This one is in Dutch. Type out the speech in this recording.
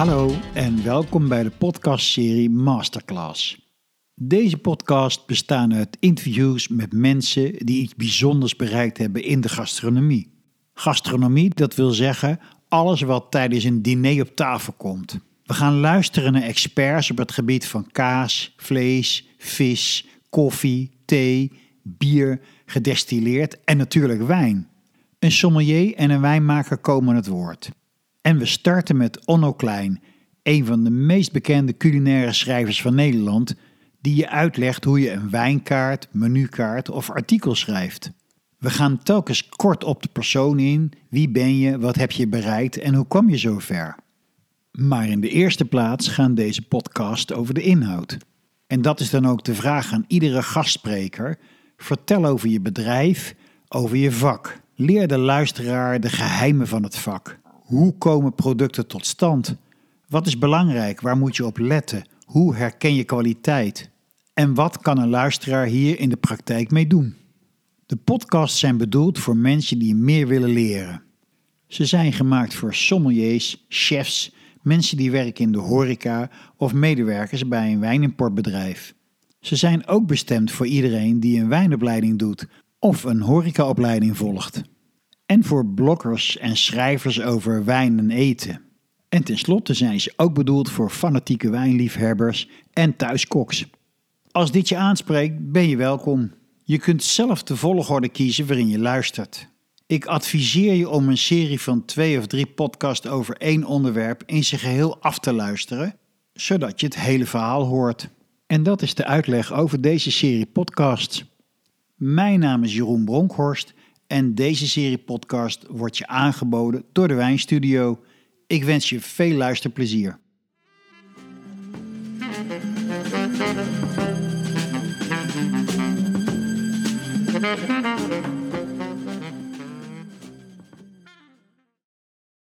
Hallo en welkom bij de podcastserie Masterclass. Deze podcast bestaat uit interviews met mensen die iets bijzonders bereikt hebben in de gastronomie. Gastronomie, dat wil zeggen alles wat tijdens een diner op tafel komt. We gaan luisteren naar experts op het gebied van kaas, vlees, vis, koffie, thee, bier, gedestilleerd en natuurlijk wijn. Een sommelier en een wijnmaker komen het woord. En we starten met Onno Klein, een van de meest bekende culinaire schrijvers van Nederland, die je uitlegt hoe je een wijnkaart, menukaart of artikel schrijft. We gaan telkens kort op de persoon in. Wie ben je, wat heb je bereikt en hoe kwam je zo ver? Maar in de eerste plaats gaan deze podcast over de inhoud. En dat is dan ook de vraag aan iedere gastspreker. Vertel over je bedrijf, over je vak. Leer de luisteraar de geheimen van het vak. Hoe komen producten tot stand? Wat is belangrijk? Waar moet je op letten? Hoe herken je kwaliteit? En wat kan een luisteraar hier in de praktijk mee doen? De podcasts zijn bedoeld voor mensen die meer willen leren. Ze zijn gemaakt voor sommeliers, chefs, mensen die werken in de horeca of medewerkers bij een wijnimportbedrijf. Ze zijn ook bestemd voor iedereen die een wijnopleiding doet of een horecaopleiding volgt. En voor bloggers en schrijvers over wijn en eten. En tenslotte zijn ze ook bedoeld voor fanatieke wijnliefhebbers en thuiskoks. Als dit je aanspreekt, ben je welkom. Je kunt zelf de volgorde kiezen waarin je luistert. Ik adviseer je om een serie van twee of drie podcasts over één onderwerp in zijn geheel af te luisteren, zodat je het hele verhaal hoort. En dat is de uitleg over deze serie podcasts. Mijn naam is Jeroen Bronkhorst en deze serie podcast wordt je aangeboden door de Wijnstudio. Ik wens je veel luisterplezier.